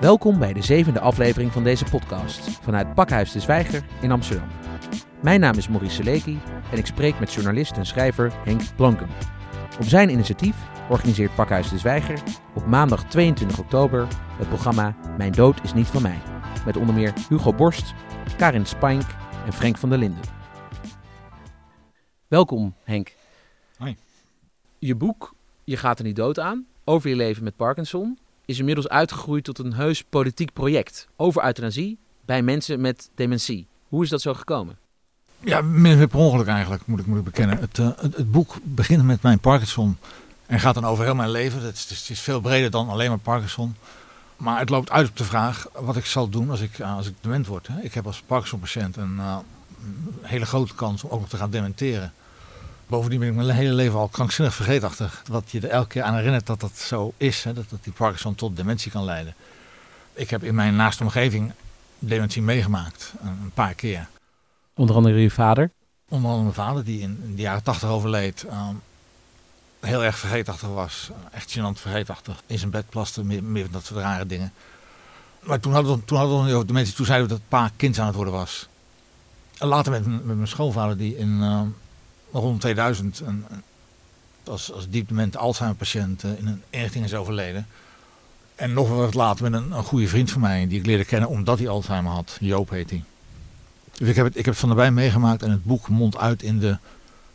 Welkom bij de zevende aflevering van deze podcast vanuit Pakhuis de Zwijger in Amsterdam. Mijn naam is Maurice Seleki en ik spreek met journalist en schrijver Henk Blanken. Op zijn initiatief organiseert Pakhuis de Zwijger op maandag 22 oktober het programma Mijn dood is niet van mij. Met onder meer Hugo Borst, Karin Spank en Frank van der Linden. Welkom Henk. Hoi. Je boek Je gaat er niet dood aan over je leven met Parkinson is inmiddels uitgegroeid tot een heus politiek project over euthanasie bij mensen met dementie. Hoe is dat zo gekomen? Ja, min per ongeluk eigenlijk, moet ik, moet ik bekennen. Het, uh, het, het, boek begint met mijn Parkinson en gaat dan over heel mijn leven. Het is, het is, veel breder dan alleen maar Parkinson. Maar het loopt uit op de vraag wat ik zal doen als ik, uh, als ik dement word. Hè. Ik heb als Parkinson-patiënt een, uh, een hele grote kans om ook nog te gaan dementeren. Bovendien ben ik mijn hele leven al krankzinnig vergeetachtig. Wat je er elke keer aan herinnert dat dat zo is. Hè, dat, dat die Parkinson tot dementie kan leiden. Ik heb in mijn naaste omgeving dementie meegemaakt. Een, paar keer. Onder andere je vader? Onder andere mijn vader, die in, de jaren tachtig overleed. Um, heel erg vergeetachtig was. Echt gênant vergeetachtig. In zijn bed plaste, meer, dat soort rare dingen. Maar toen hadden we, toen hadden we nog niet over dementie. Toen zeiden we dat pa kind aan het worden was. Later met, met mijn schoonvader, die in... Um, rond 2000 een, als, als diepdement Alzheimer-patiënt in een inrichting is overleden. En nog wat later met een, een goede vriend van mij, die ik leerde kennen omdat hij Alzheimer had. Joop heet hij. Dus ik heb, het, ik heb het van meegemaakt en het boek mondt uit in de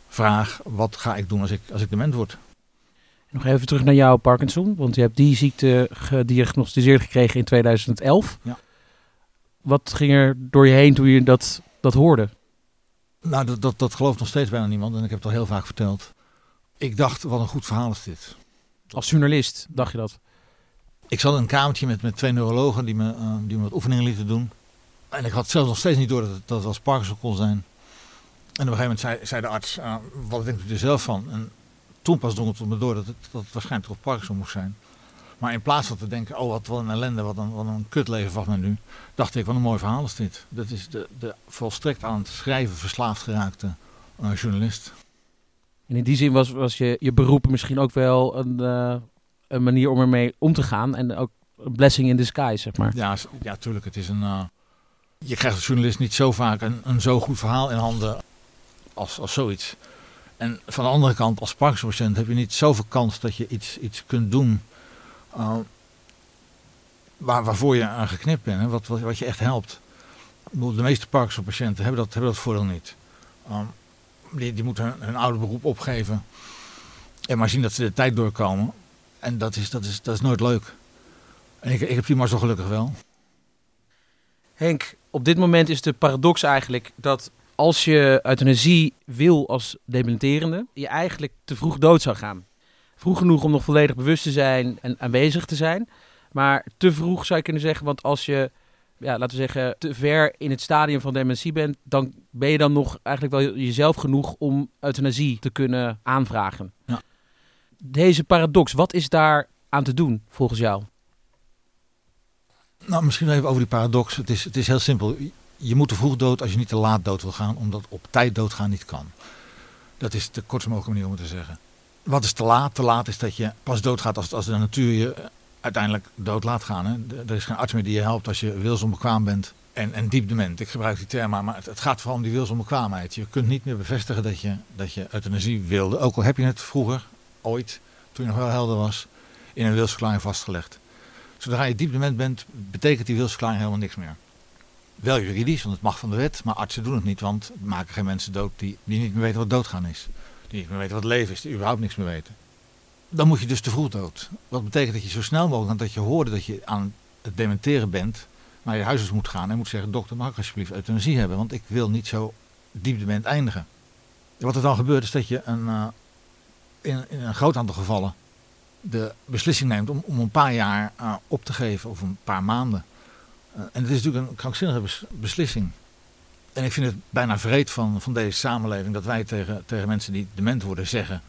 vraag: wat ga ik doen als ik, als ik dement word? Nog even terug naar jouw Parkinson, want je hebt die ziekte gediagnosticeerd gekregen in 2011. Ja. Wat ging er door je heen toen je dat, dat hoorde? Nou, dat, dat, dat gelooft nog steeds bijna niemand en ik heb het al heel vaak verteld. Ik dacht, wat een goed verhaal is dit. Als journalist dacht je dat? Ik zat in een kamertje met, met twee neurologen die me, uh, die me wat oefeningen lieten doen. En ik had zelfs nog steeds niet door dat het, dat het als Parkinson kon zijn. En op een gegeven moment zei, zei de arts, uh, wat denkt u er zelf van? En toen pas drong het me door dat het, dat het waarschijnlijk toch Parkinson moest zijn. Maar in plaats van te denken, oh wat, wat een ellende, wat een, wat een kutleven wacht me nu, dacht ik, wat een mooi verhaal is dit. Dat is de, de volstrekt aan het schrijven verslaafd geraakte uh, journalist. En in die zin was, was je, je beroep misschien ook wel een, uh, een manier om ermee om te gaan en ook een blessing in disguise, zeg maar. Ja, ja tuurlijk. Het is een, uh, je krijgt als journalist niet zo vaak een, een zo goed verhaal in handen als, als zoiets. En van de andere kant, als Parkinson-patiënt heb je niet zoveel kans dat je iets, iets kunt doen waar, waarvoor je aan geknipt bent, hè, wat, wat, je echt helpt. De meeste Parkinson-patiënten hebben dat, hebben dat voordeel niet. Die, moeten hun, hun, oude beroep opgeven en maar zien dat ze de tijd doorkomen. En dat is, dat is, dat is nooit leuk. En ik, ik heb die maar zo gelukkig wel. Henk, op dit moment is de paradox eigenlijk dat als je euthanasie wil als dementerende, je eigenlijk te vroeg dood zou gaan vroeg genoeg om nog volledig bewust te zijn en aanwezig te zijn. Maar te vroeg zou je kunnen zeggen, want als je, ja, laten we zeggen, te ver in het stadium van dementie bent, dan ben je dan nog eigenlijk wel jezelf genoeg om euthanasie te kunnen aanvragen. Ja. Deze paradox, wat is daar aan te doen volgens jou? Nou, misschien even over die paradox. Het is, het is heel simpel. Je moet te vroeg dood als je niet te laat dood wil gaan, omdat op tijd doodgaan niet kan. Dat is de kortst mogelijke manier om het te zeggen. Wat is te laat? Te laat is dat je pas doodgaat als, als de natuur je uiteindelijk dood laat gaan. Hè? Er is geen arts meer die je helpt als je wilsonbekwaam bent en, en diep dement. Ik gebruik die term, maar het, het gaat vooral om die wilsonbekwaamheid. Je kunt niet meer bevestigen dat je, dat je euthanasie wilde. Ook al heb je het vroeger, ooit, toen je nog wel helder was, in een wilsverklaring vastgelegd. Zodra je diep dement bent, betekent die wilsverklaring helemaal niks meer. Wel juridisch, want het mag van de wet, maar artsen doen het niet, want maken geen mensen dood die, die niet meer weten wat doodgaan is niet meer weten wat leven is, die überhaupt niks meer weten. Dan moet je dus te vroeg dood. Wat betekent dat je zo snel mogelijk, dat je hoorde dat je aan het dementeren bent, naar je huisarts moet gaan en moet zeggen: dokter, mag ik alsjeblieft euthanasie hebben, want ik wil niet zo diep dement eindigen. Wat er dan gebeurt is dat je een, uh, in, in, een groot aantal gevallen de beslissing neemt om, om een paar jaar uh, op te geven of een paar maanden. Uh, en het is natuurlijk een krankzinnige bes beslissing. En ik vind het bijna vreed van, van deze samenleving dat wij tegen, tegen mensen die dement worden zeggen.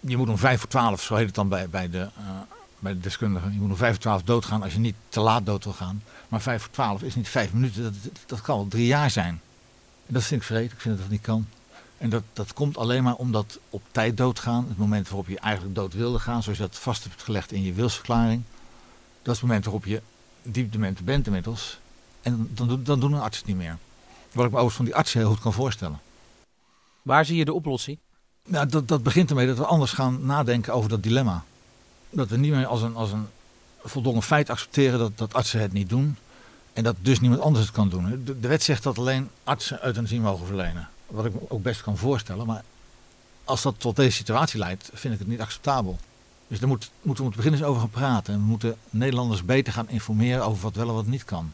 Je moet om vijf voor twaalf, zo heet het dan bij, bij, de, uh, bij de deskundigen. Je moet om vijf voor twaalf doodgaan als je niet te laat dood wil gaan. Maar vijf voor twaalf is niet vijf minuten, dat, dat kan wel drie jaar zijn. En dat vind ik vreed, ik vind dat dat niet kan. En dat, dat komt alleen maar omdat op tijd doodgaan, het moment waarop je eigenlijk dood wilde gaan, zoals je dat vast hebt gelegd in je wilsverklaring, dat is het moment waarop je diep dement bent inmiddels. En dan, dan doen een arts het niet meer. Wat ik me overigens van die artsen heel goed kan voorstellen. Waar zie je de oplossing? Nou, dat, dat begint ermee dat we anders gaan nadenken over dat dilemma. Dat we niet meer als een, als een voldongen feit accepteren dat, dat artsen het niet doen. En dat dus niemand anders het kan doen. De, de wet zegt dat alleen artsen euthanasie mogen verlenen. Wat ik me ook best kan voorstellen. Maar als dat tot deze situatie leidt, vind ik het niet acceptabel. Dus daar moet, moeten we het begin eens over gaan praten. En we moeten Nederlanders beter gaan informeren over wat wel en wat niet kan.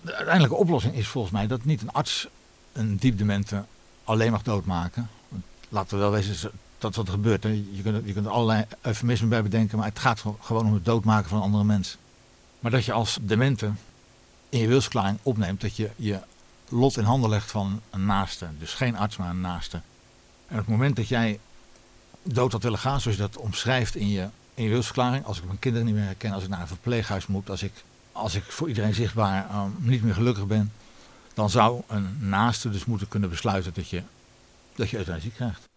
De uiteindelijke oplossing is volgens mij dat niet een arts een diepdemente alleen mag doodmaken. Laten we wel wezen dat wat er gebeurt. Je kunt, je kunt er allerlei eufemismen bij bedenken, maar het gaat gewoon om het doodmaken van een andere mens. Maar dat je als demente in je wilsverklaring opneemt dat je je lot in handen legt van een naaste. Dus geen arts, maar een naaste. En op het moment dat jij dood had willen gaan, zoals je dat omschrijft in je, in je wilsverklaring. Als ik mijn kinderen niet meer herken, als ik naar een verpleeghuis moet, als ik, als ik voor iedereen zichtbaar um, niet meer gelukkig ben. Dan zou een naaste dus moeten kunnen besluiten dat je, dat je euthanasie krijgt.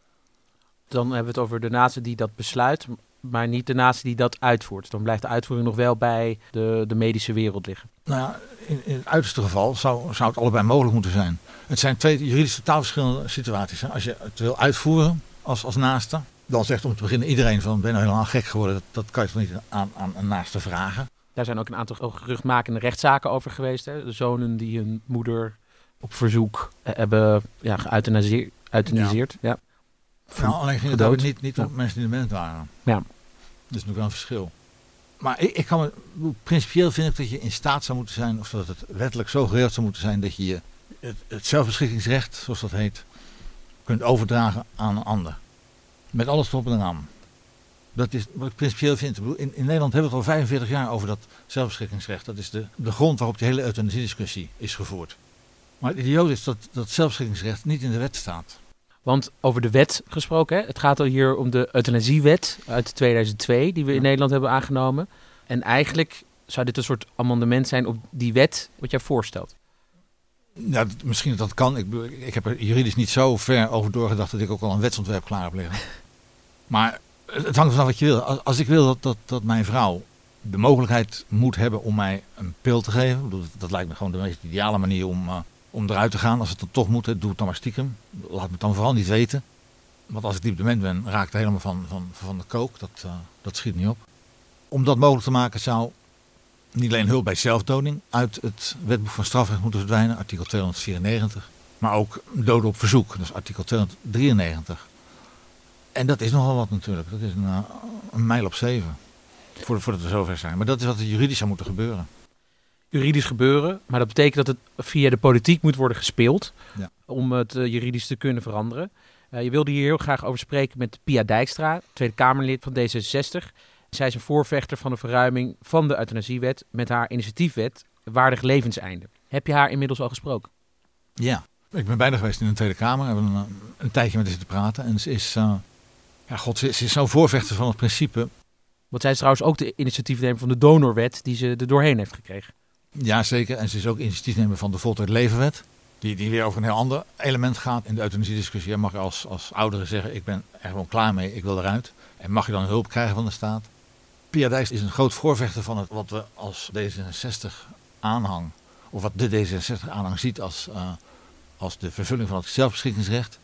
Dan hebben we het over de naaste die dat besluit, maar niet de naaste die dat uitvoert. Dan blijft de uitvoering nog wel bij de, de medische wereld liggen. Nou ja, in, in het uiterste geval zou, zou het allebei mogelijk moeten zijn. Het zijn twee juridisch totaal verschillende situaties. Hè. Als je het wil uitvoeren als, als naaste, dan zegt om te beginnen iedereen van ben je nou helemaal gek geworden. Dat, dat kan je toch niet aan, aan een naaste vragen. Daar zijn ook een aantal geruchtmakende rechtszaken over geweest. Hè? De zonen die hun moeder op verzoek eh, hebben ja, geëuthaniseerd. Ja. ja. Nou, alleen ging het ook niet, niet om mensen die dement waren. Ja. Dat is nog wel een verschil. Maar ik, ik kan me, principieel vind ik dat je in staat zou moeten zijn, of dat het wettelijk zo geregeld zou moeten zijn dat je het, het zelfbeschikkingsrecht, zoals dat heet, kunt overdragen aan een ander. Met alles erop en eraan. Dat is wat ik principieel vind. In, in Nederland hebben we het al 45 jaar over dat zelfbeschikkingsrecht. Dat is de, de grond waarop de hele euthanasiediscussie is gevoerd. Maar het idioot is dat dat zelfbeschikkingsrecht niet in de wet staat. Want over de wet gesproken, hè? het gaat al hier om de euthanasiewet uit 2002, die we in Nederland hebben aangenomen. En eigenlijk zou dit een soort amendement zijn op die wet wat jij voorstelt. Ja, misschien dat dat kan. Ik, ik heb er juridisch niet zo ver over doorgedacht dat ik ook al een wetsontwerp klaar heb liggen. Maar het hangt vanaf wat je wil. Als, ik wil dat, dat, dat mijn vrouw de mogelijkheid moet hebben om mij een pil te geven. Dat, dat lijkt me gewoon de meest ideale manier om, uh, om eruit te gaan. Als het dan toch moet, doe het dan maar stiekem. Laat me het dan vooral niet weten. Want als ik diep dement ben, raak ik helemaal van, van, van de kook. Dat, uh, dat schiet niet op. Om dat mogelijk te maken zou niet alleen hulp bij zelfdoding uit het wetboek van strafrecht moeten verdwijnen, artikel 294. Maar ook doden op verzoek, is artikel 293. En dat is nogal wat natuurlijk. Dat is een, een mijl op zeven. Voordat we zover zijn. Maar dat is wat er juridisch zou moeten gebeuren. Juridisch gebeuren, maar dat betekent dat het via de politiek moet worden gespeeld. Ja. Om het uh, juridisch te kunnen veranderen. Uh, je wilde hier heel graag over spreken met Pia Dijkstra, Tweede Kamerlid van D66. Zij is een voorvechter van de verruiming van de euthanasiewet met haar initiatiefwet Waardig Levenseinde. Heb je haar inmiddels al gesproken? Ja, ik ben bijna geweest in de Tweede Kamer. We hebben een, een tijdje met haar zitten praten. En ze is, uh, ja, god, ze, ze is zo'n voorvechter van het principe. Want zij is trouwens ook de initiatiefnemer van de donorwet die ze er doorheen heeft gekregen. Ja, zeker. En ze is ook initiatiefnemer van de Voltooid Levenwet. Die, die weer over een heel ander element gaat in de euthanasiediscussie. Je mag als, als ouderen zeggen, ik ben er gewoon klaar mee, ik wil eruit. En mag je dan hulp krijgen van de staat? Pia Dijks is een groot voorvechter van het, wat we als D66 aanhang, of wat de D66 aanhang ziet als, uh, als de vervulling van het zelfbeschikkingsrecht.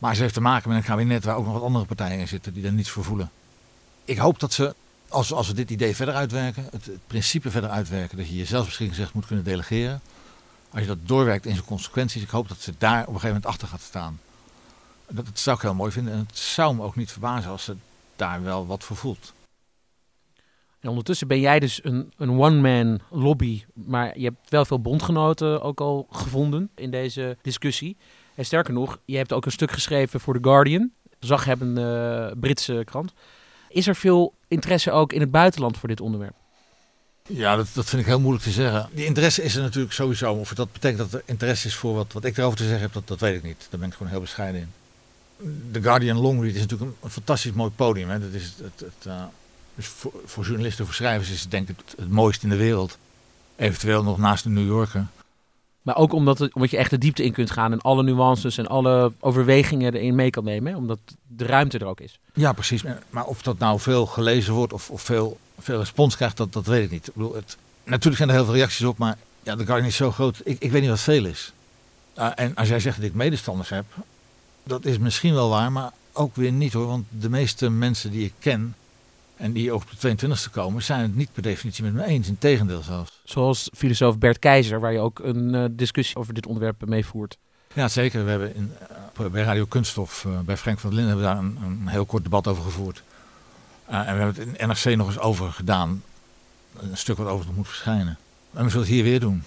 Maar ze heeft te maken met een kabinet waar ook nog wat andere partijen in zitten die er niets voor voelen. Ik hoop dat ze, als, als we dit idee verder uitwerken, het, principe verder uitwerken, dat je je zelfbeschikkingsrecht moet kunnen delegeren. Als je dat doorwerkt in zijn consequenties, ik hoop dat ze daar op een gegeven moment achter gaat staan. Dat, dat zou ik heel mooi vinden en het zou me ook niet verbazen als ze daar wel wat voor voelt. En ondertussen ben jij dus een, een one-man lobby, maar je hebt wel veel bondgenoten ook al gevonden in deze discussie. En sterker nog, je hebt ook een stuk geschreven voor The Guardian, zaghebbende Britse krant. Is er veel interesse ook in het buitenland voor dit onderwerp? Ja, dat, dat vind ik heel moeilijk te zeggen. Die interesse is er natuurlijk sowieso. Of dat betekent dat er interesse is voor wat, wat ik erover te zeggen heb, dat, dat weet ik niet. Daar ben ik gewoon heel bescheiden in. The Guardian Longread is natuurlijk een, fantastisch mooi podium. Hè. Dat is het, het, uh, dus voor, voor, journalisten, voor schrijvers is het denk ik het, het mooiste in de wereld. Eventueel nog naast de New Yorker. Maar ook omdat, omdat je echt de diepte in kunt gaan en alle nuances en alle overwegingen erin mee kan nemen. Omdat de ruimte er ook is. Ja, precies. Maar of dat nou veel gelezen wordt of, of veel, veel respons krijgt, dat, dat weet ik niet. Ik bedoel, natuurlijk zijn er heel veel reacties op, maar ja, de Guardian is zo groot. Ik, ik weet niet wat veel is. En als jij zegt dat ik medestanders heb, dat is misschien wel waar, maar ook weer niet hoor. Want de meeste mensen die ik ken en die op de 22e komen, zijn het niet per definitie met me eens. Integendeel zelfs. Zoals filosoof Bert Keizer, waar je ook een uh, discussie over dit onderwerp mee voert. Ja, zeker. We hebben in, uh, bij Radio Kunststof, uh, bij Frank van der Linden, hebben we daar een, een heel kort debat over gevoerd. en we hebben het in NRC nog eens over gedaan. Een stuk wat over moet verschijnen. En we zullen het hier weer doen.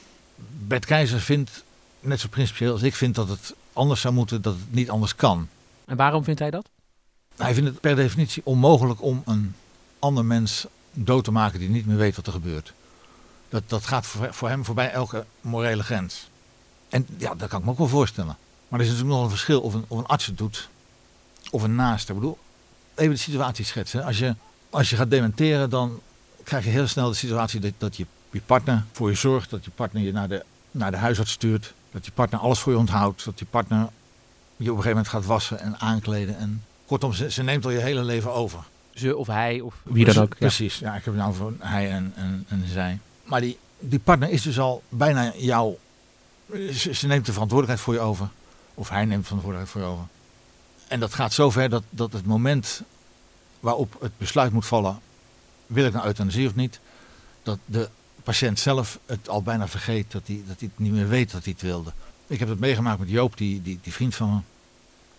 Bert Keizer vindt, net zo principieel als ik vind, dat het anders zou moeten, dat het niet anders kan. En waarom vindt hij dat? Hij vindt het per definitie onmogelijk om een ander mens dood te maken die niet meer weet wat er gebeurt. Dat, dat gaat voor, hem voorbij elke morele grens. En ja, dat kan ik me ook wel voorstellen. Maar er is natuurlijk nog een verschil of een, of een arts het doet of een naaste. Ik bedoel, even de situatie schetsen. Als je, als je gaat dementeren, dan krijg je heel snel de situatie dat, dat je, je partner voor je zorgt. Dat je partner je naar de, naar de huisarts stuurt. Dat je partner alles voor je onthoudt. Dat je partner je op een gegeven moment gaat wassen en aankleden. En kortom, ze, ze neemt al je hele leven over. Ze of hij of wie dan ook. Precies, ja, ik heb het nou voor hij en, en, en zij. Maar die, die partner is dus al bijna jouw. Ze, ze, neemt de verantwoordelijkheid voor je over. Of hij neemt de verantwoordelijkheid voor je over. En dat gaat zover dat, dat het moment waarop het besluit moet vallen: wil ik nou euthanasie of niet? Dat de patiënt zelf het al bijna vergeet, dat hij, dat hij het niet meer weet dat hij het wilde. Ik heb het meegemaakt met Joop, die, die, die vriend van me.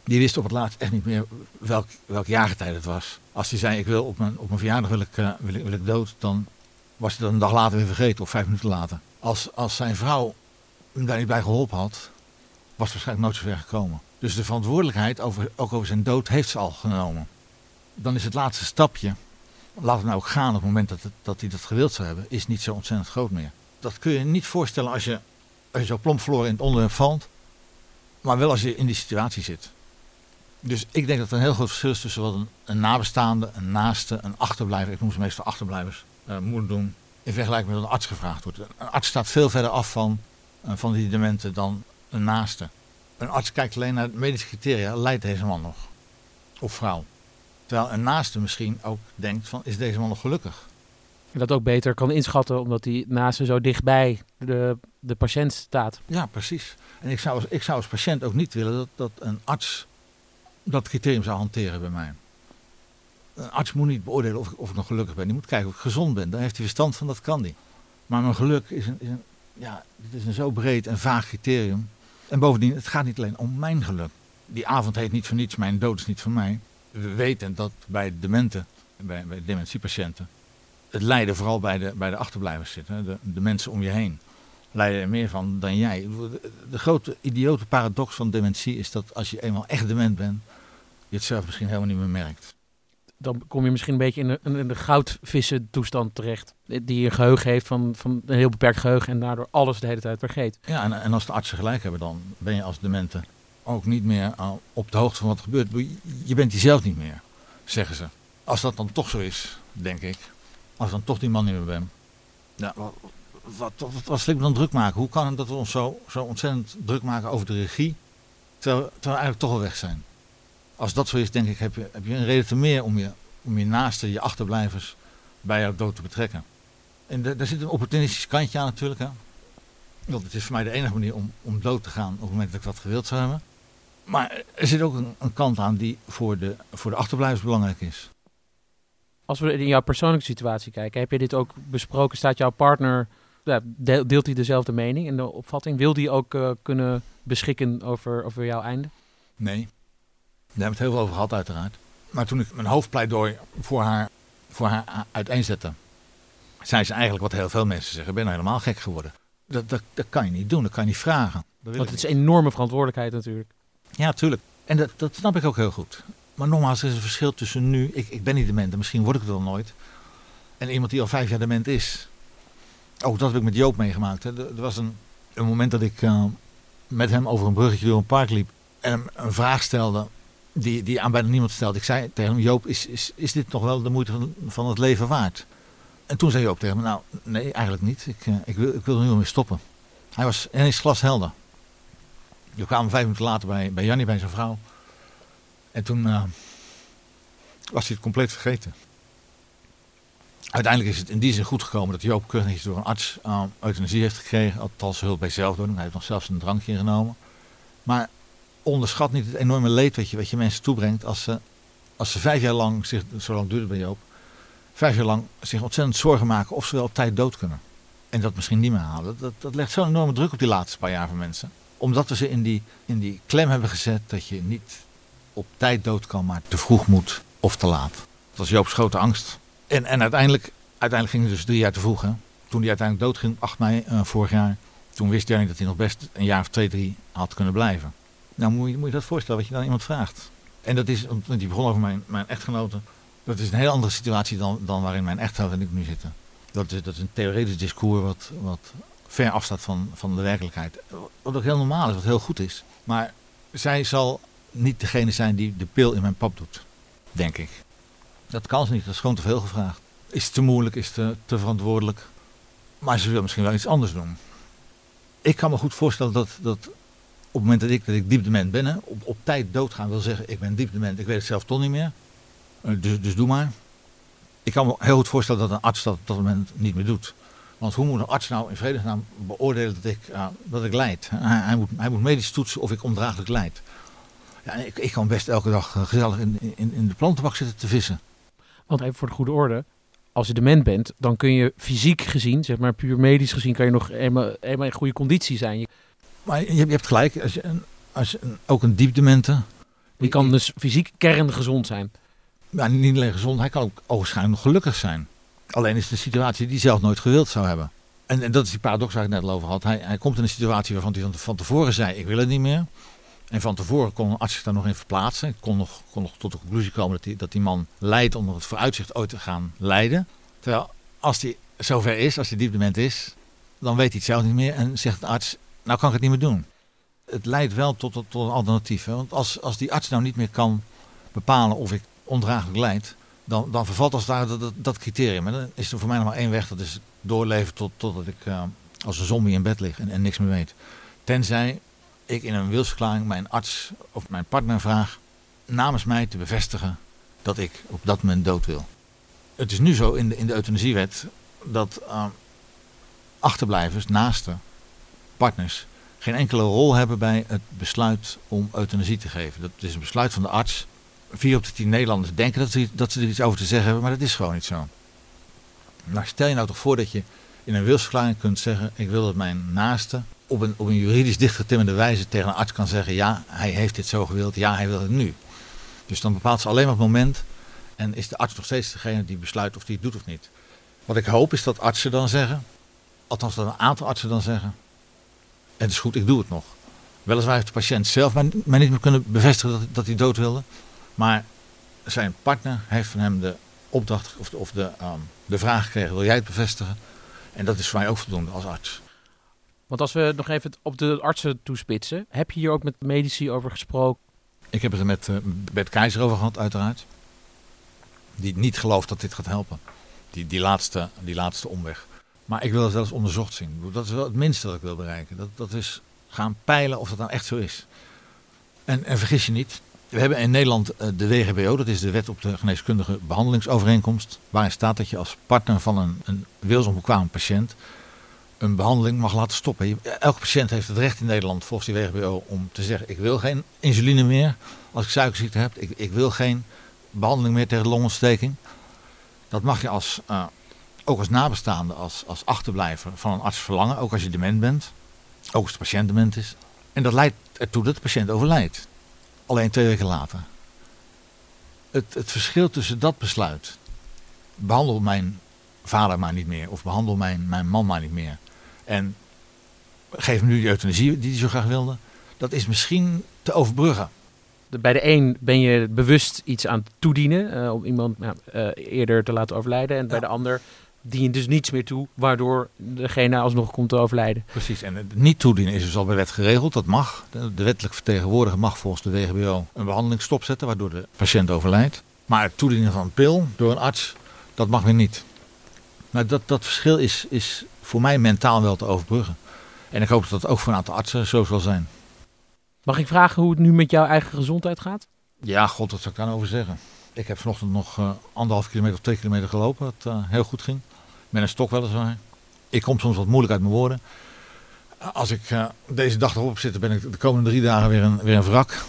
Die wist op het laatst echt niet meer welk, welk jaargetijde het was. Als hij zei, ik wil op mijn, op mijn verjaardag wil ik, uh, wil, ik, wil ik dood, dan was hij dat een dag later weer vergeten of vijf minuten later. Als, als zijn vrouw hem daar niet bij geholpen had, was het waarschijnlijk nooit zo ver gekomen. Dus de verantwoordelijkheid, over, ook over zijn dood, heeft ze al genomen. Dan is het laatste stapje, laat het nou ook gaan op het moment dat, dat hij dat gewild zou hebben, is niet zo ontzettend groot meer. Dat kun je niet voorstellen als je, als je zo plomp verloren in het onderwerp valt, maar wel als je in die situatie zit. Dus ik denk dat er een heel groot verschil is tussen wat een, een nabestaande, een naaste, een achterblijver, ik noem ze meestal achterblijvers, uh, moet doen. In vergelijking met wat een arts gevraagd wordt. Een arts staat veel verder af van, uh, van die dementen dan een naaste. Een arts kijkt alleen naar medische criteria, leidt deze man nog? Of vrouw? Terwijl een naaste misschien ook denkt van, is deze man nog gelukkig? En dat ook beter kan inschatten, omdat die naaste zo dichtbij de, de patiënt staat. Ja, precies. En ik zou, als, ik zou als patiënt ook niet willen dat, dat een arts dat criterium zou hanteren bij mij. Een arts moet niet beoordelen of ik, of ik nog gelukkig ben. Die moet kijken of ik gezond ben. Daar heeft hij verstand van, dat kan die. Maar mijn geluk is een, ja, dit is een zo breed en vaag criterium. En bovendien, het gaat niet alleen om mijn geluk. Die avond heet niet voor niets, mijn dood is niet voor mij. We weten dat bij dementen, bij, bij dementiepatiënten, het lijden vooral bij de, bij de achterblijvers zit. Hè? De mensen om je heen lijden er meer van dan jij. De, grote idiote paradox van dementie is dat als je eenmaal echt dement bent, je het zelf misschien helemaal niet meer merkt. Dan kom je misschien een beetje in de, in de goudvissen toestand terecht. Die een geheugen heeft van, van een heel beperkt geheugen en daardoor alles de hele tijd vergeet. Ja, en, en als de artsen gelijk hebben, dan ben je als demente ook niet meer op de hoogte van wat er gebeurt. Je bent die zelf niet meer, zeggen ze. Als dat dan toch zo is, denk ik. Als dan toch die man niet meer ben. Ja, wat, wat, wat, wat dan druk maken? Hoe kan het dat we ons zo, zo ontzettend druk maken over de regie, terwijl, we eigenlijk toch al weg zijn? Als dat zo is, denk ik, heb je, heb je een reden te meer om je, om je naaste, je achterblijvers, bij jouw dood te betrekken. En de, daar zit een opportunistisch kantje aan natuurlijk. Hè? Want het is voor mij de enige manier om, om dood te gaan op het moment dat ik dat gewild zou hebben. Maar er zit ook een, een kant aan die voor de, voor de achterblijvers belangrijk is. Als we in jouw persoonlijke situatie kijken, heb je dit ook besproken? Staat jouw partner, ja, deelt hij dezelfde mening en de opvatting? Wil die ook uh, kunnen beschikken over, over jouw einde? Nee, daar hebben we het heel veel over gehad, uiteraard. Maar toen ik mijn hoofdpleidooi voor haar, voor haar uiteenzette, zei ze eigenlijk wat heel veel mensen zeggen: Ik ben nou helemaal gek geworden. Dat, dat, dat kan je niet doen, dat kan je niet vragen. Want het is een enorme verantwoordelijkheid natuurlijk. Ja, tuurlijk. En dat, dat snap ik ook heel goed. Maar nogmaals, er is een verschil tussen nu, ik, ik ben niet dement en misschien word ik het wel nooit, en iemand die al vijf jaar dement is. Ook dat heb ik met Joop meegemaakt. Hè. Er, was een, een moment dat ik uh, met hem over een bruggetje door een park liep en hem een vraag stelde die, die aan bijna niemand stelde. Ik zei tegen hem, Joop, is, is, is dit nog wel de moeite van, het leven waard? En toen zei Joop tegen me, nou nee, eigenlijk niet. Ik, uh, ik, wil, ik wil er nu al mee stoppen. Hij was ineens glashelder. We kwamen vijf minuten later bij, bij Jannie, bij zijn vrouw. En toen uh, was hij het compleet vergeten. Uiteindelijk is het in die zin goed gekomen dat Joop keurig door een arts uh, euthanasie heeft gekregen. Althans hulp bij zelfdoding. Hij heeft nog zelfs een drankje genomen. Maar onderschat niet het enorme leed wat je, wat je mensen toebrengt als ze, als ze vijf jaar lang, zich, zo lang duurde bij Joop, vijf jaar lang zich ontzettend zorgen maken of ze wel op tijd dood kunnen. En dat misschien niet meer halen. Dat, dat, dat legt zo'n enorme druk op die laatste paar jaar van mensen. Omdat we ze in die, in die klem hebben gezet dat je niet op tijd dood kan, maar te vroeg moet of te laat. Dat was Joop's grote angst. En, en uiteindelijk, uiteindelijk ging het dus drie jaar te vroeg. Hè? Toen hij uiteindelijk doodging, 8 mei uh, vorig jaar, toen wist Jannie dat hij nog best een jaar of twee, drie had kunnen blijven. Nou, moet je, moet je dat voorstellen wat je dan iemand vraagt. En dat is, want die begon over mijn, mijn echtgenote. Dat is een heel andere situatie dan, dan waarin mijn echtgenote en ik nu zitten. Dat is, dat is een theoretisch discours wat, wat ver afstaat van, van de werkelijkheid. Wat ook heel normaal is, wat heel goed is. Maar zij zal niet degene zijn die de pil in mijn pap doet, denk ik. Dat kan ze niet, dat is gewoon te veel gevraagd. Is te moeilijk, is te, te verantwoordelijk. Maar ze wil misschien wel iets anders doen. Ik kan me goed voorstellen dat, dat op het moment dat ik, dat ik diep dement ben, op, op tijd doodgaan wil zeggen, ik ben diep dement, ik weet het zelf toch niet meer. Uh, dus, dus doe maar. Ik kan me heel goed voorstellen dat een arts dat op dat moment niet meer doet. Want hoe moet een arts nou in vredesnaam beoordelen dat ik, uh, dat ik leid? Hij, moet, hij moet medisch toetsen of ik ondraaglijk leid. Ja, ik, ik kan best elke dag gezellig in, in, in de plantenbak zitten te vissen. Want even voor de goede orde, als je dement bent, dan kun je fysiek gezien, zeg maar puur medisch gezien, kan je nog eenmaal, eenmaal in goede conditie zijn. Maar je, je, hebt gelijk, als je, als je ook een diepdemente... Die kan dus fysiek kerngezond zijn. Ja, niet alleen gezond, hij kan ook waarschijnlijk nog gelukkig zijn. Alleen is het een situatie die hij zelf nooit gewild zou hebben. En, en dat is die paradox waar ik net al over had. Hij, hij komt in een situatie waarvan hij van tevoren zei, ik wil het niet meer. En van tevoren kon een arts zich daar nog in verplaatsen. Ik kon nog, kon nog tot de conclusie komen dat die, dat die man leidt onder het vooruitzicht ooit te gaan lijden. Terwijl als hij zover is, als hij diepdement is, dan weet hij het zelf niet meer en zegt de arts, nou kan ik het niet meer doen. Het leidt wel tot, tot, een alternatief. Hè? Want als, als die arts nou niet meer kan bepalen of ik ondraaglijk leid, dan, dan vervalt als daar dat, dat, criterium. En dan is er voor mij nog maar één weg, dat is doorleven tot, totdat ik uh, als een zombie in bed lig en, en niks meer weet. Tenzij ik in een wilsverklaring mijn arts of mijn partner vraag namens mij te bevestigen dat ik op dat moment dood wil. Het is nu zo in de, in de euthanasiewet dat uh, achterblijvers, naasten, partners geen enkele rol hebben bij het besluit om euthanasie te geven. Dat is een besluit van de arts. Vier op de tien Nederlanders denken dat ze, dat ze er iets over te zeggen hebben, maar dat is gewoon niet zo. Nou, stel je nou toch voor dat je in een wilsverklaring kunt zeggen: Ik wil dat mijn naaste op een, op een juridisch dichtgetimmerde wijze tegen een arts kan zeggen: ja, hij heeft dit zo gewild, ja, hij wil het nu. Dus dan bepaalt ze alleen maar het moment en is de arts nog steeds degene die besluit of hij het doet of niet. Wat ik hoop is dat artsen dan zeggen, althans dat een aantal artsen dan zeggen: het is goed, ik doe het nog. Weliswaar heeft de patiënt zelf maar niet meer kunnen bevestigen dat, dat, hij dood wilde, maar zijn partner heeft van hem de opdracht of de, um, de vraag gekregen: wil jij het bevestigen? En dat is voor mij ook voldoende als arts. Want als we nog even op de artsen toespitsen, heb je hier ook met medici over gesproken? Ik heb het er met Bert Keizer over gehad, uiteraard. Die niet gelooft dat dit gaat helpen. Die, die, laatste, die laatste omweg. Maar ik wil het wel eens onderzocht zien. Dat is wel het minste dat ik wil bereiken. Dat, dat is gaan peilen of dat nou echt zo is. En, en vergis je niet, we hebben in Nederland uh, de WGBO, dat is de Wet op de Geneeskundige Behandelingsovereenkomst. Waarin staat dat je als partner van een, een wilsonbekwaam patiënt een behandeling mag laten stoppen. Elke patiënt heeft het recht in Nederland volgens die WGBO om te zeggen: ik wil geen insuline meer als ik suikerziekte heb. Ik, ik wil geen behandeling meer tegen longontsteking. Dat mag je als, uh, ook als nabestaande, als, als achterblijver van een arts verlangen, ook als je dement bent. Ook als de patiënt dement is. En dat leidt ertoe dat de patiënt overlijdt. Alleen twee weken later. Het, het verschil tussen dat besluit, behandel mijn vader maar niet meer, of behandel mijn, mijn man maar niet meer, en geef hem nu die euthanasie die hij zo graag wilde. Dat is misschien te overbruggen. Bij de een ben je bewust iets aan het toedienen uh, om iemand nou, uh, eerder te laten overlijden. En bij de ander dien je dus niets meer toe, waardoor degene alsnog komt te overlijden. Precies, en het niet toedienen is dus al bij wet geregeld. Dat mag. De, de wettelijk vertegenwoordiger mag volgens de WGBO een behandeling stopzetten, waardoor de patiënt overlijdt. Maar het toedienen van een pil door een arts, dat mag weer niet. Maar dat, dat verschil is, is voor mij mentaal wel te overbruggen. En ik hoop dat dat ook voor een aantal artsen zo zal zijn. Mag ik vragen hoe het nu met jouw eigen gezondheid gaat? Ja, god, wat zou ik daarover zeggen? Ik heb vanochtend nog uh, anderhalf kilometer of twee kilometer gelopen, wat uh, heel goed ging. Met een stok weliswaar. Ik kom soms wat moeilijk uit mijn woorden. Als ik uh, deze dag erop zit, ben ik de komende drie dagen weer een, weer een wrak.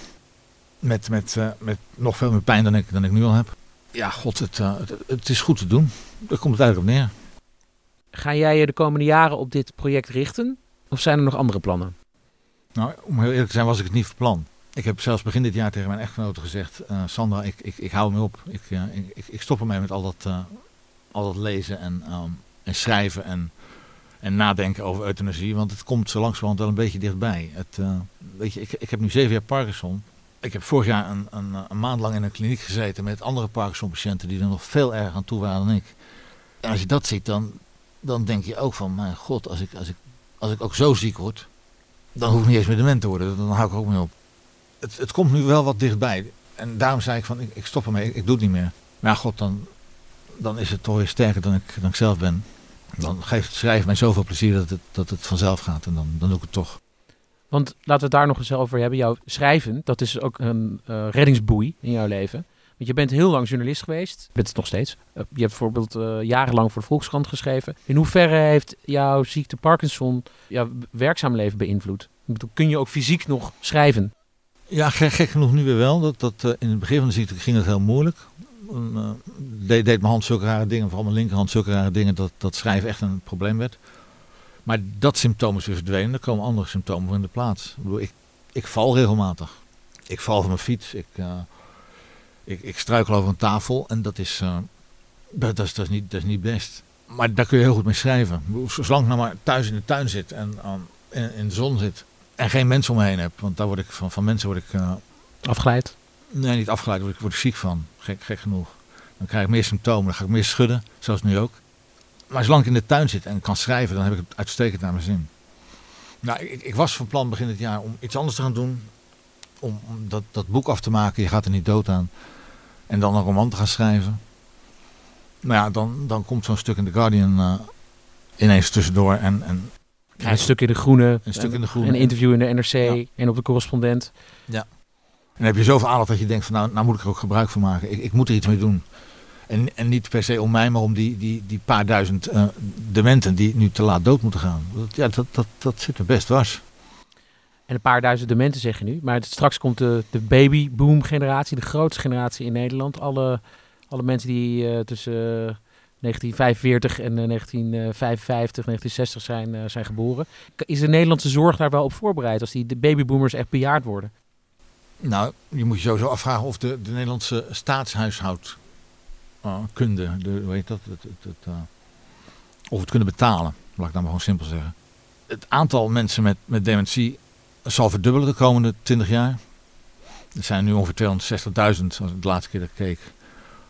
Met, met, met nog veel meer pijn dan ik, dan ik nu al heb. Ja, god, het, het, het is goed te doen. Daar komt het eigenlijk op neer. Ga jij je de komende jaren op dit project richten? Of zijn er nog andere plannen? Nou, om heel eerlijk te zijn was ik het niet van plan. Ik heb zelfs begin dit jaar tegen mijn echtgenote gezegd: uh, Sandra, ik, ik, ik hou me op. Ik, uh, ik, ik, stop ermee met al dat, uh, al dat lezen en, um, en schrijven en, en nadenken over euthanasie. Want het komt zo langzamerhand wel een beetje dichtbij. Het, weet je, ik, ik heb nu zeven jaar Parkinson. Ik heb vorig jaar een, een, een maand lang in een kliniek gezeten met andere Parkinson-patiënten die er nog veel erger aan toe waren dan ik. En als je dat ziet, dan, dan denk je ook van: mijn god, als ik, als, ik, als ik ook zo ziek word, dan hoef ik niet eens meer dement te worden. Dan hou ik ook mee op het, het komt nu wel wat dichtbij. En daarom zei ik van, ik, stop ermee, ik, doe het niet meer. Maar god, dan, dan is het toch weer sterker dan ik, dan ik zelf ben. Dan geeft schrijven mij zoveel plezier dat het, dat het vanzelf gaat. En dan, dan doe ik het toch. Want laten we het daar nog eens over hebben. Jouw schrijven, dat is ook een uh, reddingsboei in jouw leven. Want je bent heel lang journalist geweest. Bent het nog steeds. Uh, je hebt bijvoorbeeld uh, jarenlang voor de Volkskrant geschreven. In hoeverre heeft jouw ziekte Parkinson jouw werkzaam leven beïnvloed? Kun je ook fysiek nog schrijven? Ja, gek, gek, genoeg nu weer wel. Dat, dat, uh, in het begin van de ziekte ging het heel moeilijk. Uh, deed, deed mijn hand zulke rare dingen, vooral mijn linkerhand zulke rare dingen, dat, dat schrijven echt een probleem werd. Maar dat symptoom is weer verdwenen, er komen andere symptomen voor in de plaats. Ik, bedoel, ik, val regelmatig. Ik val van mijn fiets, ik, uh, ik, ik struikel over een tafel en dat is, dat, dat, is, dat, is niet, dat is niet best. Maar daar kun je heel goed mee schrijven. Zolang ik nou maar thuis in de tuin zit en in, in de zon zit, en geen mensen om me heen heb. Want daar word ik van, van mensen word ik... Uh, afgeleid? Nee, niet afgeleid. Word ik word ik ziek van. Gek, gek genoeg. Dan krijg ik meer symptomen. Dan ga ik meer schudden. Zoals nu ook. Maar zolang ik in de tuin zit en kan schrijven, dan heb ik het uitstekend naar mijn zin. Nou, ik, ik was van plan begin dit jaar om iets anders te gaan doen. Om, om dat, dat boek af te maken. Je gaat er niet dood aan. En dan een roman te gaan schrijven. Maar ja, dan, dan komt zo'n stuk in The Guardian uh, ineens tussendoor. En, en ja, een stuk in de groene. Een stuk in de groene. Een interview in de NRC ja. en op de correspondent. Ja. En dan heb je zoveel aandacht dat je denkt van nou, nou moet ik er ook gebruik van maken. Ik, ik moet er iets mee doen. En, en niet per se om mij, maar om die, die, die paar duizend uh, dementen die nu te laat dood moeten gaan. Dat, ja, dat, dat, dat zit er best dwars. En een paar duizend dementen zeg je nu. Maar het, straks komt de, de babyboom generatie, de grootste generatie in Nederland. Alle, alle mensen die uh, tussen 1945 en 1955, 1960 zijn, uh, zijn geboren. Is de Nederlandse zorg daar wel op voorbereid als die de babyboomers echt bejaard worden? Nou, je moet je sowieso afvragen of de, de Nederlandse staatshuishoudkunde, de, dat, het, het, het, of het kunnen betalen, laat ik dan maar gewoon simpel zeggen. Het aantal mensen met, met dementie zal verdubbelen de komende 20 jaar. Er zijn nu ongeveer 260.000, als ik de laatste keer dat ik keek.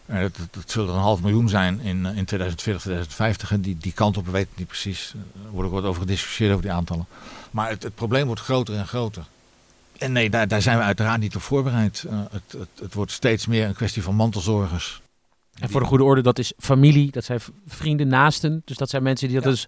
Dat, dat, zullen er een half miljoen zijn in, in 2040, 2050. En die, die kant op, we weten niet precies. Er wordt ook wat over gediscussieerd over die aantallen. Maar het, het probleem wordt groter en groter. En nee, daar, daar zijn we uiteraard niet op voorbereid. Uh, het, het, het, wordt steeds meer een kwestie van mantelzorgers. En voor de goede orde, dat is familie, dat zijn vrienden, naasten. Dus dat zijn mensen die dat ja. dus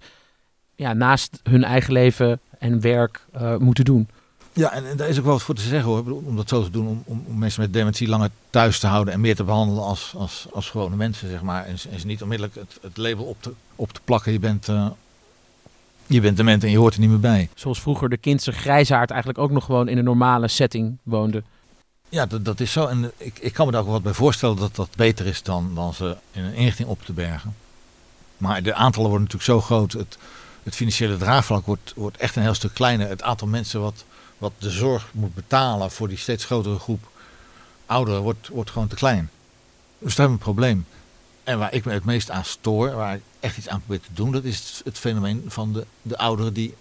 ja, naast hun eigen leven en werk uh, moeten doen. Ja, en, en, daar is ook wel wat voor te zeggen hoor. Om dat zo te doen, om, om, om, mensen met dementie langer thuis te houden en meer te behandelen als, als, als gewone mensen, zeg maar. En, en ze niet onmiddellijk het, het label op te, op te plakken. Je bent, uh, je bent dement en je hoort er niet meer bij. Zoals vroeger de kindse grijzaard eigenlijk ook nog gewoon in een normale setting woonde. Ja, dat, dat is zo. En ik, ik kan me daar ook wat bij voorstellen dat dat beter is dan, dan ze in een inrichting op te bergen. Maar de aantallen worden natuurlijk zo groot. Het, het financiële draagvlak wordt, wordt echt een heel stuk kleiner. Het aantal mensen wat wat de zorg moet betalen voor die steeds grotere groep ouderen wordt, wordt gewoon te klein. Dus daar hebben we een probleem. En waar ik me het meest aan stoor, waar ik echt iets aan probeer te doen, dat is het fenomeen van de, de ouderen die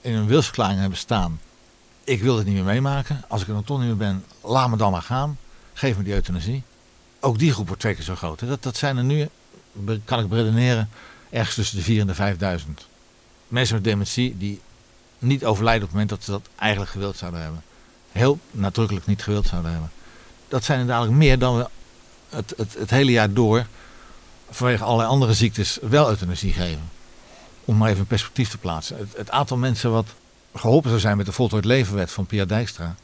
in een wilsverklaring hebben staan. Ik wil het niet meer meemaken. Als ik er dan niet meer ben, laat me dan maar gaan. Geef me die euthanasie. Ook die groep wordt twee keer zo groot. Dat, dat zijn er nu, kan ik beredeneren, ergens tussen de 4 en de 5000. Mensen met dementie die niet overlijden op het moment dat ze dat eigenlijk gewild zouden hebben. Heel nadrukkelijk niet gewild zouden hebben. Dat zijn er dadelijk meer dan we het, het, het hele jaar door vanwege allerlei andere ziektes wel euthanasie geven. Om maar even een perspectief te plaatsen. Het, aantal mensen wat geholpen zou zijn met de voltooid levenwet van Pia Dijkstra,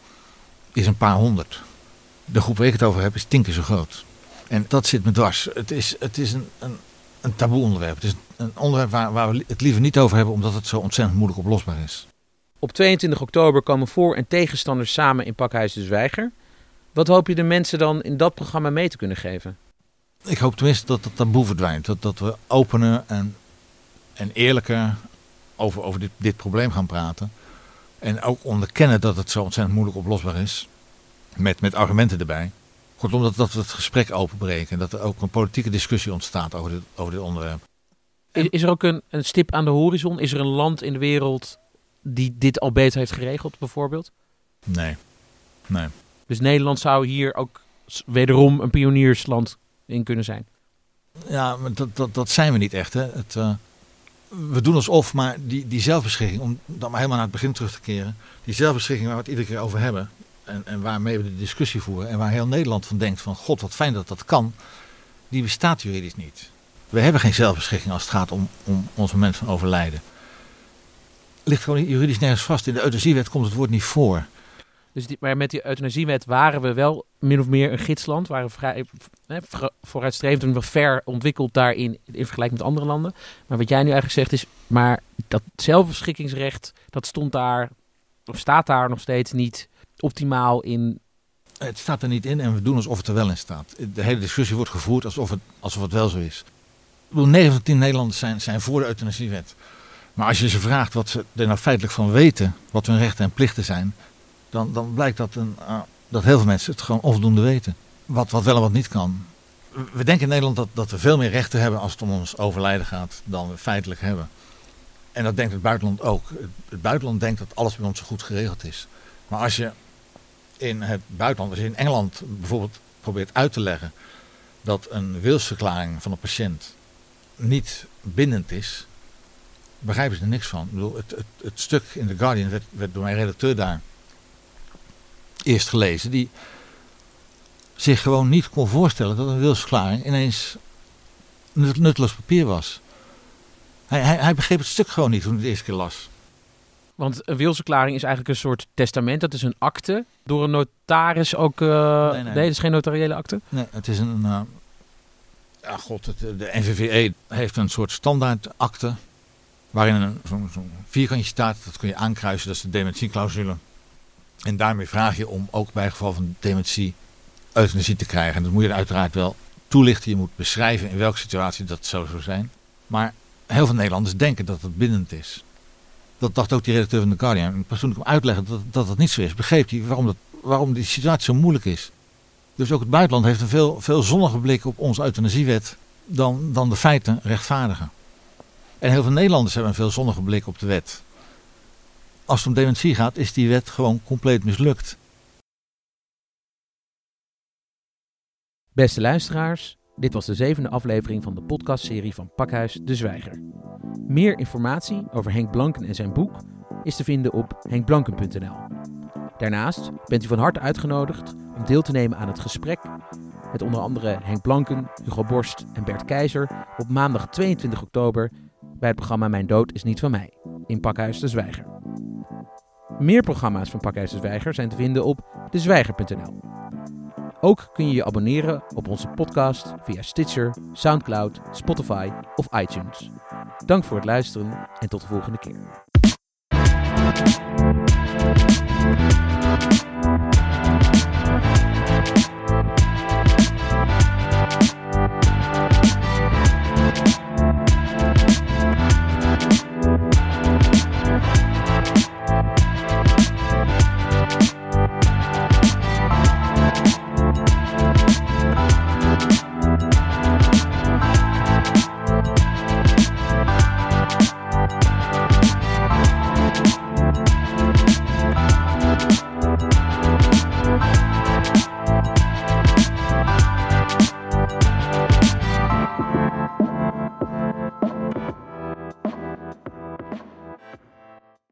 is een paar honderd. De groep waar ik het over heb is tien keer zo groot. En dat zit me dwars. Het is, het is een, een, een taboe onderwerp. Onderwerp waar, waar we het liever niet over hebben, omdat het zo ontzettend moeilijk oplosbaar is. Op 22 oktober komen voor- en tegenstanders samen in Pakhuis de Zwijger. Wat hoop je de mensen dan in dat programma mee te kunnen geven? Ik hoop tenminste dat het taboe verdwijnt. Dat, dat we opener en, en eerlijker over, over dit, dit probleem gaan praten. En ook onderkennen dat het zo ontzettend moeilijk oplosbaar is. Met, met argumenten erbij. Kortom, dat, dat we het gesprek openbreken. En dat er ook een politieke discussie ontstaat over dit, over dit onderwerp. Is, is er ook een, een stip aan de horizon? Is er een land in de wereld die dit al beter heeft geregeld, bijvoorbeeld? Nee. Nee. Dus Nederland zou hier ook wederom een pioniersland in kunnen zijn. Ja, maar dat, dat, dat zijn we niet echt. Hè. Het, eh, we doen alsof, maar die, die zelfbeschikking, om dan maar helemaal naar het begin terug te keren. Die zelfbeschikking waar we het iedere keer over hebben. En, en waarmee we de discussie voeren. En waar heel Nederland van denkt van, god wat fijn dat dat kan. Die bestaat juridisch niet. We hebben geen zelfbeschikking als het gaat om, om ons moment van overlijden. Ligt gewoon juridisch nergens vast. In de euthanasiewet komt het woord niet voor. Dus die, maar met die euthanasiewet waren we wel min of meer een gidsland. Waren we vrij vooruitstrevend en ver ontwikkeld daarin in vergelijking met andere landen. Maar wat jij nu eigenlijk zegt is, maar dat zelfbeschikkingsrecht, dat stond daar, of staat daar nog steeds niet optimaal in. Het staat er niet in en we doen alsof het er wel in staat. De hele discussie wordt gevoerd alsof het, alsof het wel zo is. Ik bedoel, 9 van de 10 Nederlanders zijn, zijn voor de euthanasiewet. Maar als je ze vraagt wat ze er nou feitelijk van weten, wat hun rechten en plichten zijn, dan, dan blijkt dat, een, ah, dat heel veel mensen het gewoon onvoldoende weten. Wat, wat wel en wat niet kan. We denken in Nederland dat, dat we veel meer rechten hebben als het om ons overlijden gaat dan we feitelijk hebben. En dat denkt het buitenland ook. Het buitenland denkt dat alles bij ons zo goed geregeld is. Maar als je in het buitenland, als je in Engeland bijvoorbeeld probeert uit te leggen dat een wilsverklaring van een patiënt niet bindend is, begrijpen ze er niks van. Ik bedoel, het, het, het stuk in The Guardian werd, werd door mijn redacteur daar eerst gelezen, die zich gewoon niet kon voorstellen dat een wilsverklaring ineens nut- nutteloos papier was. Hij, hij, hij begreep het stuk gewoon niet toen hij het eerste keer las. Want een wilsverklaring is eigenlijk een soort testament. Dat is een akte. Door een notaris ook. eh, Nee, nee. nee, dat is geen notariële akte. Nee, het is een. eh, ja, god, het, de NVVE heeft een soort standaardakte. Waarin zo'n vierkantje staat. Dat kun je aankruisen, dat is de dementieclausule. En daarmee vraag je om ook bij geval van dementie euthanasie te krijgen. En dat moet je uiteraard wel toelichten. Je moet beschrijven in welke situatie dat zou zo zijn. Maar heel veel Nederlanders denken dat het bindend is. Dat dacht ook die redacteur van The Guardian. En pas toen ik hem uitlegde dat, dat dat niet zo is, begreep hij waarom, dat, waarom die situatie zo moeilijk is. Dus ook het buitenland heeft een veel, veel zonniger blik op onze euthanasiewet dan, dan de feiten rechtvaardigen. En heel veel Nederlanders hebben een veel zonniger blik op de wet. Als het om dementie gaat, is die wet gewoon compleet mislukt. Beste luisteraars, dit was de zevende aflevering van de podcastserie van Pakhuis de Zwijger. Meer informatie over Henk Blanken en zijn boek is te vinden op henkblanken.nl. Daarnaast bent u van harte uitgenodigd om deel te nemen aan het gesprek met onder andere Henk Blanken, Hugo Borst en Bert Keizer op maandag 22 oktober bij het programma Mijn Dood is niet van mij in Pakhuis de Zwijger. Meer programma's van Pakhuis de Zwijger zijn te vinden op dezwijger.nl. Ook kun je je abonneren op onze podcast via Stitcher, Soundcloud, Spotify of iTunes. Dank voor het luisteren en tot de volgende keer.